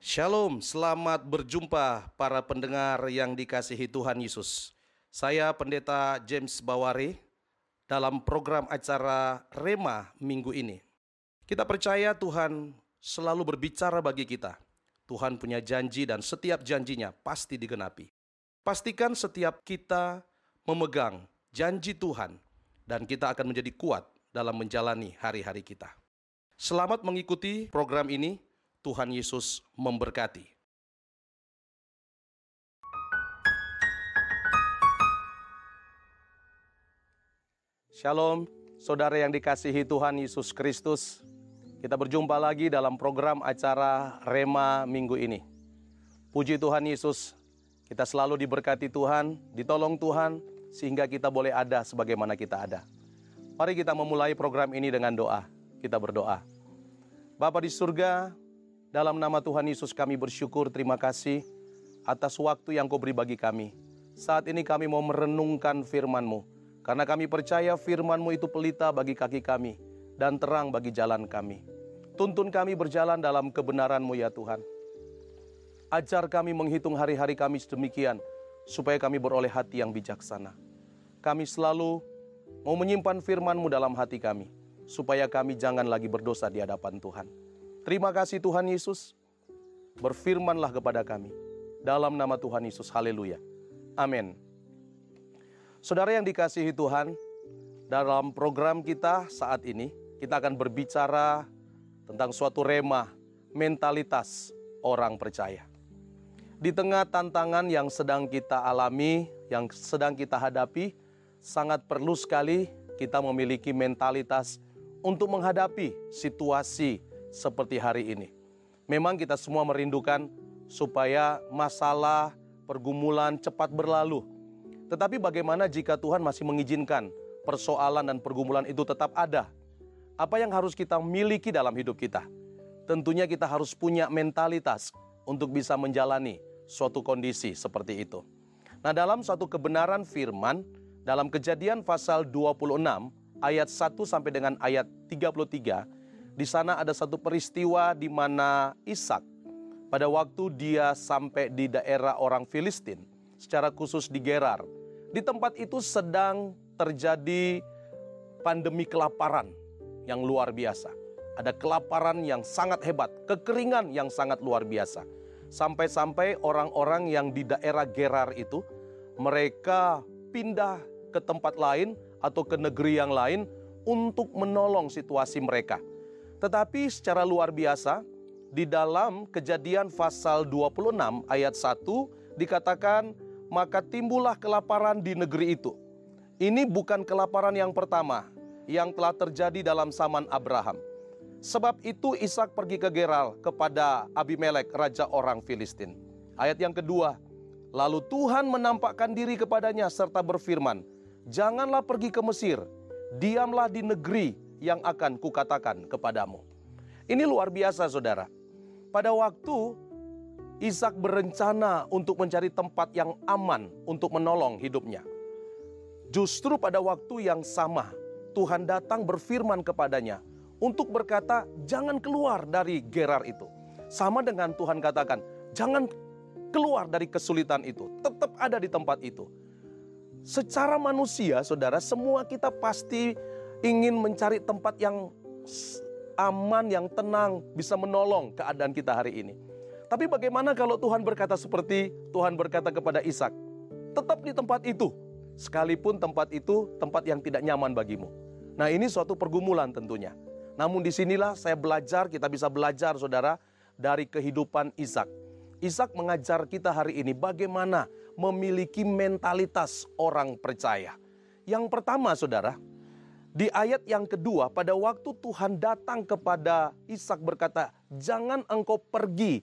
Shalom, selamat berjumpa para pendengar yang dikasihi Tuhan Yesus. Saya Pendeta James Bawari dalam program acara Rema minggu ini. Kita percaya Tuhan selalu berbicara bagi kita. Tuhan punya janji dan setiap janjinya pasti digenapi. Pastikan setiap kita memegang janji Tuhan dan kita akan menjadi kuat dalam menjalani hari-hari kita. Selamat mengikuti program ini. Tuhan Yesus memberkati. Shalom, saudara yang dikasihi Tuhan Yesus Kristus. Kita berjumpa lagi dalam program acara Rema minggu ini. Puji Tuhan Yesus, kita selalu diberkati Tuhan, ditolong Tuhan, sehingga kita boleh ada sebagaimana kita ada. Mari kita memulai program ini dengan doa. Kita berdoa. Bapa di surga, dalam nama Tuhan Yesus kami bersyukur, terima kasih atas waktu yang kau beri bagi kami. Saat ini kami mau merenungkan firman-Mu karena kami percaya firman-Mu itu pelita bagi kaki kami dan terang bagi jalan kami. Tuntun kami berjalan dalam kebenaran-Mu ya Tuhan. Ajar kami menghitung hari-hari kami sedemikian, supaya kami beroleh hati yang bijaksana. Kami selalu mau menyimpan firman-Mu dalam hati kami, supaya kami jangan lagi berdosa di hadapan Tuhan. Terima kasih Tuhan Yesus, berfirmanlah kepada kami. Dalam nama Tuhan Yesus, haleluya. Amin. Saudara yang dikasihi Tuhan, dalam program kita saat ini, kita akan berbicara tentang suatu remah mentalitas orang percaya. Di tengah tantangan yang sedang kita alami, yang sedang kita hadapi, sangat perlu sekali kita memiliki mentalitas untuk menghadapi situasi seperti hari ini. Memang kita semua merindukan supaya masalah pergumulan cepat berlalu, tetapi bagaimana jika Tuhan masih mengizinkan persoalan dan pergumulan itu tetap ada? Apa yang harus kita miliki dalam hidup kita? Tentunya kita harus punya mentalitas untuk bisa menjalani suatu kondisi seperti itu. Nah, dalam suatu kebenaran firman dalam Kejadian pasal 26 ayat 1 sampai dengan ayat 33, di sana ada satu peristiwa di mana Ishak pada waktu dia sampai di daerah orang Filistin, secara khusus di Gerar, di tempat itu sedang terjadi pandemi kelaparan yang luar biasa. Ada kelaparan yang sangat hebat, kekeringan yang sangat luar biasa. Sampai-sampai orang-orang yang di daerah Gerar itu, mereka pindah ke tempat lain atau ke negeri yang lain untuk menolong situasi mereka. Tetapi secara luar biasa, di dalam kejadian pasal 26 ayat 1 dikatakan maka timbullah kelaparan di negeri itu. Ini bukan kelaparan yang pertama yang telah terjadi dalam zaman Abraham. Sebab itu Ishak pergi ke Geral kepada Abimelek, raja orang Filistin. Ayat yang kedua, lalu Tuhan menampakkan diri kepadanya serta berfirman, Janganlah pergi ke Mesir, diamlah di negeri yang akan kukatakan kepadamu. Ini luar biasa saudara. Pada waktu Ishak berencana untuk mencari tempat yang aman untuk menolong hidupnya. Justru pada waktu yang sama, Tuhan datang berfirman kepadanya untuk berkata, "Jangan keluar dari Gerar itu." Sama dengan Tuhan katakan, "Jangan keluar dari kesulitan itu, tetap ada di tempat itu." Secara manusia, saudara, semua kita pasti ingin mencari tempat yang aman, yang tenang, bisa menolong keadaan kita hari ini. Tapi bagaimana kalau Tuhan berkata seperti Tuhan berkata kepada Ishak, tetap di tempat itu, sekalipun tempat itu tempat yang tidak nyaman bagimu. Nah ini suatu pergumulan tentunya. Namun di sinilah saya belajar, kita bisa belajar saudara, dari kehidupan Ishak. Ishak mengajar kita hari ini bagaimana memiliki mentalitas orang percaya. Yang pertama saudara, di ayat yang kedua pada waktu Tuhan datang kepada Ishak berkata, jangan engkau pergi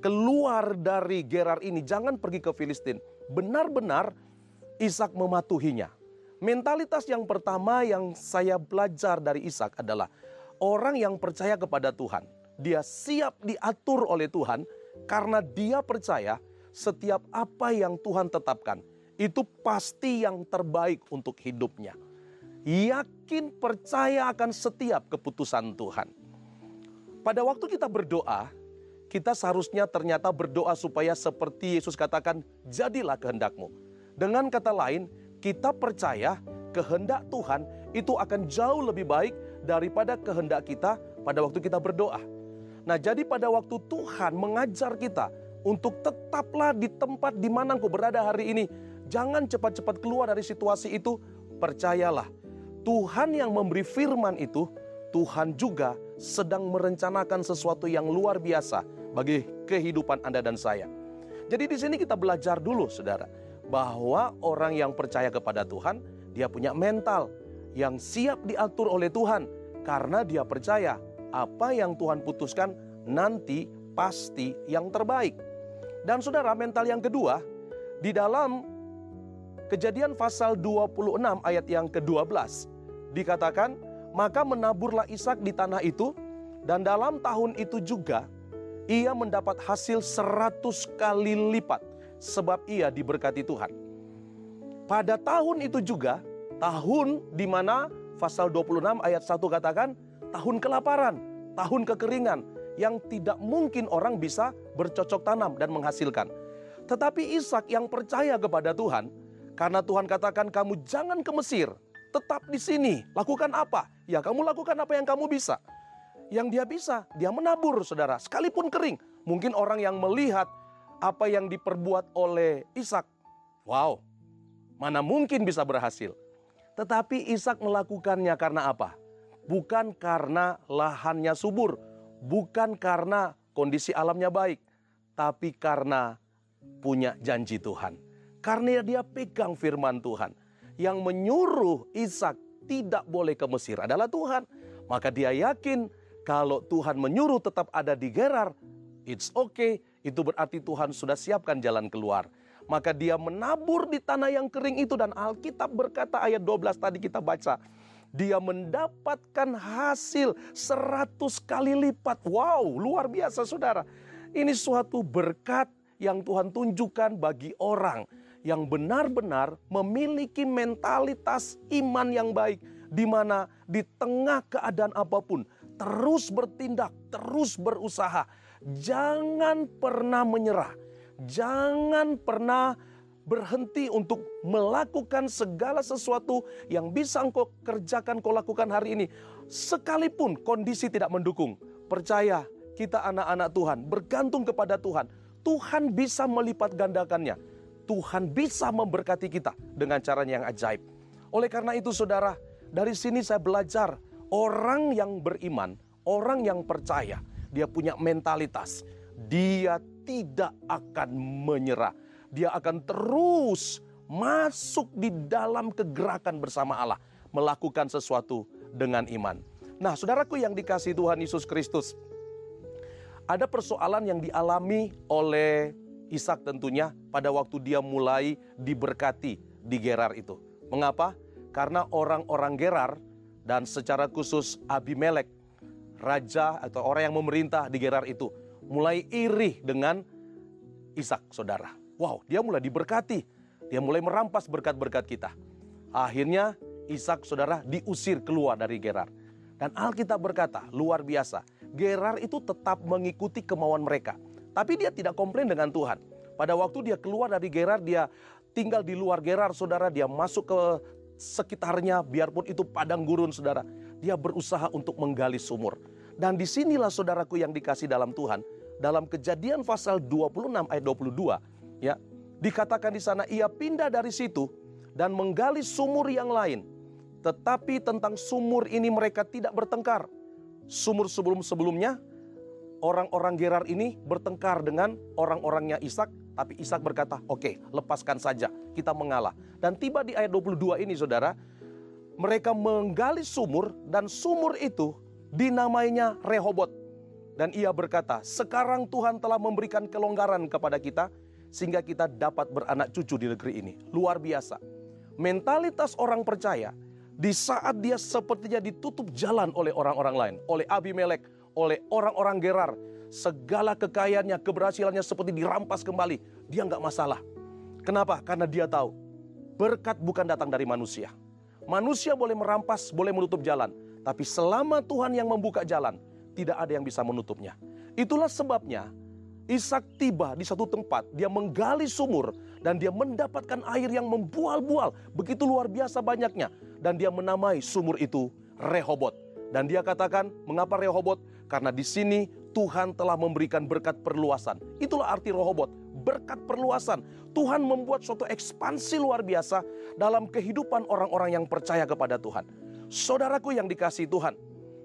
keluar dari Gerar ini, jangan pergi ke Filistin. Benar-benar Ishak mematuhinya. Mentalitas yang pertama yang saya belajar dari Ishak adalah orang yang percaya kepada Tuhan. Dia siap diatur oleh Tuhan karena dia percaya setiap apa yang Tuhan tetapkan itu pasti yang terbaik untuk hidupnya. Yakin percaya akan setiap keputusan Tuhan. Pada waktu kita berdoa, kita seharusnya ternyata berdoa supaya seperti Yesus katakan, jadilah kehendakmu. Dengan kata lain, kita percaya kehendak Tuhan itu akan jauh lebih baik daripada kehendak kita pada waktu kita berdoa. Nah, jadi pada waktu Tuhan mengajar kita untuk tetaplah di tempat di mana engkau berada hari ini, jangan cepat-cepat keluar dari situasi itu, percayalah. Tuhan yang memberi firman itu, Tuhan juga sedang merencanakan sesuatu yang luar biasa bagi kehidupan Anda dan saya. Jadi di sini kita belajar dulu Saudara, bahwa orang yang percaya kepada Tuhan, dia punya mental yang siap diatur oleh Tuhan karena dia percaya apa yang Tuhan putuskan nanti pasti yang terbaik. Dan Saudara, mental yang kedua di dalam Kejadian pasal 26 ayat yang ke-12 dikatakan, "Maka menaburlah Ishak di tanah itu dan dalam tahun itu juga ia mendapat hasil seratus kali lipat sebab ia diberkati Tuhan. Pada tahun itu juga, tahun di mana pasal 26 ayat 1 katakan, tahun kelaparan, tahun kekeringan, yang tidak mungkin orang bisa bercocok tanam dan menghasilkan. Tetapi Ishak yang percaya kepada Tuhan, karena Tuhan katakan kamu jangan ke Mesir, tetap di sini. Lakukan apa? Ya kamu lakukan apa yang kamu bisa yang dia bisa, dia menabur saudara, sekalipun kering. Mungkin orang yang melihat apa yang diperbuat oleh Ishak, wow, mana mungkin bisa berhasil. Tetapi Ishak melakukannya karena apa? Bukan karena lahannya subur, bukan karena kondisi alamnya baik, tapi karena punya janji Tuhan. Karena dia pegang firman Tuhan. Yang menyuruh Ishak tidak boleh ke Mesir adalah Tuhan. Maka dia yakin kalau Tuhan menyuruh tetap ada di Gerar, it's okay. Itu berarti Tuhan sudah siapkan jalan keluar. Maka dia menabur di tanah yang kering itu dan Alkitab berkata ayat 12 tadi kita baca. Dia mendapatkan hasil seratus kali lipat. Wow, luar biasa saudara. Ini suatu berkat yang Tuhan tunjukkan bagi orang yang benar-benar memiliki mentalitas iman yang baik. Di mana di tengah keadaan apa pun, terus bertindak, terus berusaha. Jangan pernah menyerah. Jangan pernah berhenti untuk melakukan segala sesuatu yang bisa engkau kerjakan, kau lakukan hari ini. Sekalipun kondisi tidak mendukung. Percaya, kita anak-anak Tuhan, bergantung kepada Tuhan. Tuhan bisa melipat gandakannya. Tuhan bisa memberkati kita dengan caranya yang ajaib. Oleh karena itu saudara, dari sini saya belajar Orang yang beriman, orang yang percaya, dia punya mentalitas. Dia tidak akan menyerah. Dia akan terus masuk di dalam kegerakan bersama Allah, melakukan sesuatu dengan iman. Nah, saudaraku yang dikasih Tuhan Yesus Kristus, ada persoalan yang dialami oleh Ishak tentunya pada waktu dia mulai diberkati di Gerar itu. Mengapa? Karena orang-orang Gerar dan secara khusus Abimelek, raja atau orang yang memerintah di Gerar itu, mulai iri dengan Ishak, saudara. Wow, dia mulai diberkati. Dia mulai merampas berkat-berkat kita. Akhirnya Ishak, saudara, diusir keluar dari Gerar. Dan Alkitab berkata, luar biasa. Gerar itu tetap mengikuti kemauan mereka. Tapi dia tidak komplain dengan Tuhan. Pada waktu dia keluar dari Gerar, dia tinggal di luar Gerar, saudara. Dia masuk ke sekitarnya, biarpun itu padang gurun saudara. Dia berusaha untuk menggali sumur. Dan di sinilah saudaraku yang dikasih dalam Tuhan. Dalam kejadian pasal 26 ayat 22. ya Dikatakan di sana ia pindah dari situ dan menggali sumur yang lain. Tetapi tentang sumur ini mereka tidak bertengkar. Sumur sebelum-sebelumnya orang-orang Gerar ini bertengkar dengan orang-orangnya Ishak tapi Ishak berkata, oke okay, lepaskan saja, kita mengalah. Dan tiba di ayat 22 ini saudara, mereka menggali sumur dan sumur itu dinamainya Rehobot. Dan ia berkata, sekarang Tuhan telah memberikan kelonggaran kepada kita sehingga kita dapat beranak cucu di negeri ini. Luar biasa. Mentalitas orang percaya di saat dia sepertinya ditutup jalan oleh orang-orang lain, oleh Abimelek, oleh orang-orang Gerar, segala kekayaannya, keberhasilannya seperti dirampas kembali. Dia nggak masalah. Kenapa? Karena dia tahu berkat bukan datang dari manusia. Manusia boleh merampas, boleh menutup jalan. Tapi selama Tuhan yang membuka jalan, tidak ada yang bisa menutupnya. Itulah sebabnya Ishak tiba di satu tempat, dia menggali sumur dan dia mendapatkan air yang membual-bual, begitu luar biasa banyaknya. Dan dia menamai sumur itu Rehobot. Dan dia katakan, mengapa Rehobot? Karena di sini Tuhan telah memberikan berkat perluasan. Itulah arti Rehobot, berkat perluasan. Tuhan membuat suatu ekspansi luar biasa dalam kehidupan orang-orang yang percaya kepada Tuhan. Saudaraku yang dikasih Tuhan,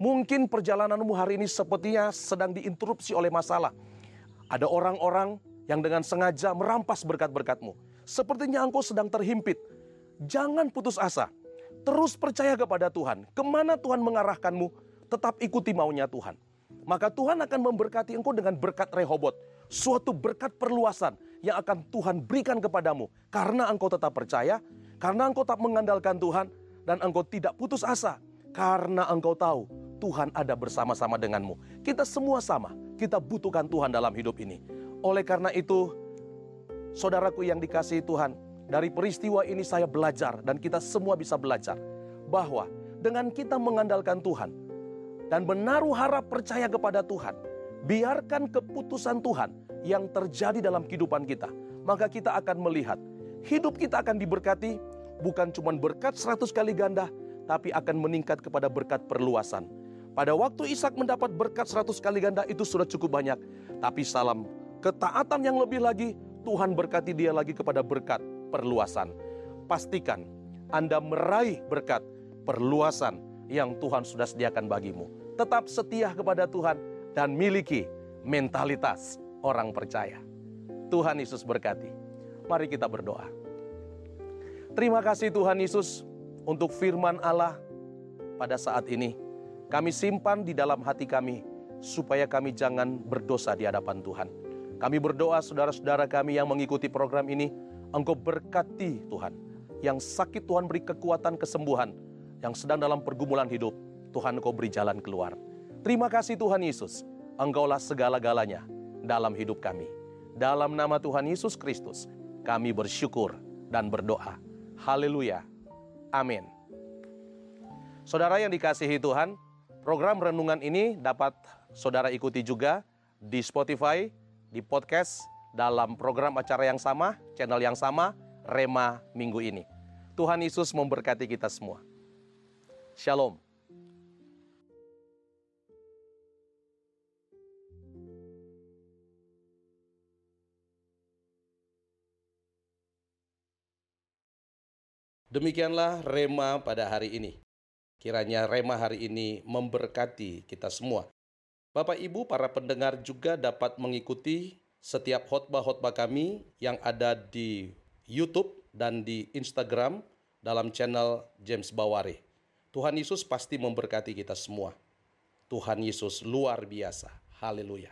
mungkin perjalananmu hari ini sepertinya sedang diinterupsi oleh masalah ada orang-orang yang dengan sengaja merampas berkat-berkatmu. Sepertinya engkau sedang terhimpit. Jangan putus asa. Terus percaya kepada Tuhan. Ke mana Tuhan mengarahkanmu, tetap ikuti maunya Tuhan. Maka Tuhan akan memberkati engkau dengan berkat rehobot. Suatu berkat perluasan yang akan Tuhan berikan kepadamu. Karena engkau tetap percaya, karena engkau tak mengandalkan Tuhan, dan engkau tidak putus asa. Karena engkau tahu Tuhan ada bersama-sama denganmu. Kita semua sama kita butuhkan Tuhan dalam hidup ini. Oleh karena itu, saudaraku yang dikasihi Tuhan, dari peristiwa ini saya belajar dan kita semua bisa belajar bahwa dengan kita mengandalkan Tuhan dan menaruh harap percaya kepada Tuhan, biarkan keputusan Tuhan yang terjadi dalam kehidupan kita, maka kita akan melihat hidup kita akan diberkati bukan cuma berkat 100 kali ganda, tapi akan meningkat kepada berkat perluasan pada waktu Ishak mendapat berkat seratus kali ganda itu sudah cukup banyak. Tapi salam ketaatan yang lebih lagi, Tuhan berkati dia lagi kepada berkat perluasan. Pastikan Anda meraih berkat perluasan yang Tuhan sudah sediakan bagimu. Tetap setia kepada Tuhan dan miliki mentalitas orang percaya. Tuhan Yesus berkati. Mari kita berdoa. Terima kasih Tuhan Yesus untuk firman Allah pada saat ini kami simpan di dalam hati kami, supaya kami jangan berdosa di hadapan Tuhan. Kami berdoa saudara-saudara kami yang mengikuti program ini, Engkau berkati Tuhan. Yang sakit Tuhan beri kekuatan kesembuhan, yang sedang dalam pergumulan hidup, Tuhan Engkau beri jalan keluar. Terima kasih Tuhan Yesus, Engkaulah segala-galanya dalam hidup kami. Dalam nama Tuhan Yesus Kristus, kami bersyukur dan berdoa. Haleluya. Amin. Saudara yang dikasihi Tuhan, Program renungan ini dapat saudara ikuti juga di Spotify, di podcast, dalam program acara yang sama, channel yang sama, Rema minggu ini. Tuhan Yesus memberkati kita semua. Shalom. Demikianlah Rema pada hari ini. Kiranya Rema hari ini memberkati kita semua. Bapak Ibu, para pendengar juga dapat mengikuti setiap khotbah-khotbah kami yang ada di YouTube dan di Instagram dalam channel James Bawari. Tuhan Yesus pasti memberkati kita semua. Tuhan Yesus luar biasa. Haleluya.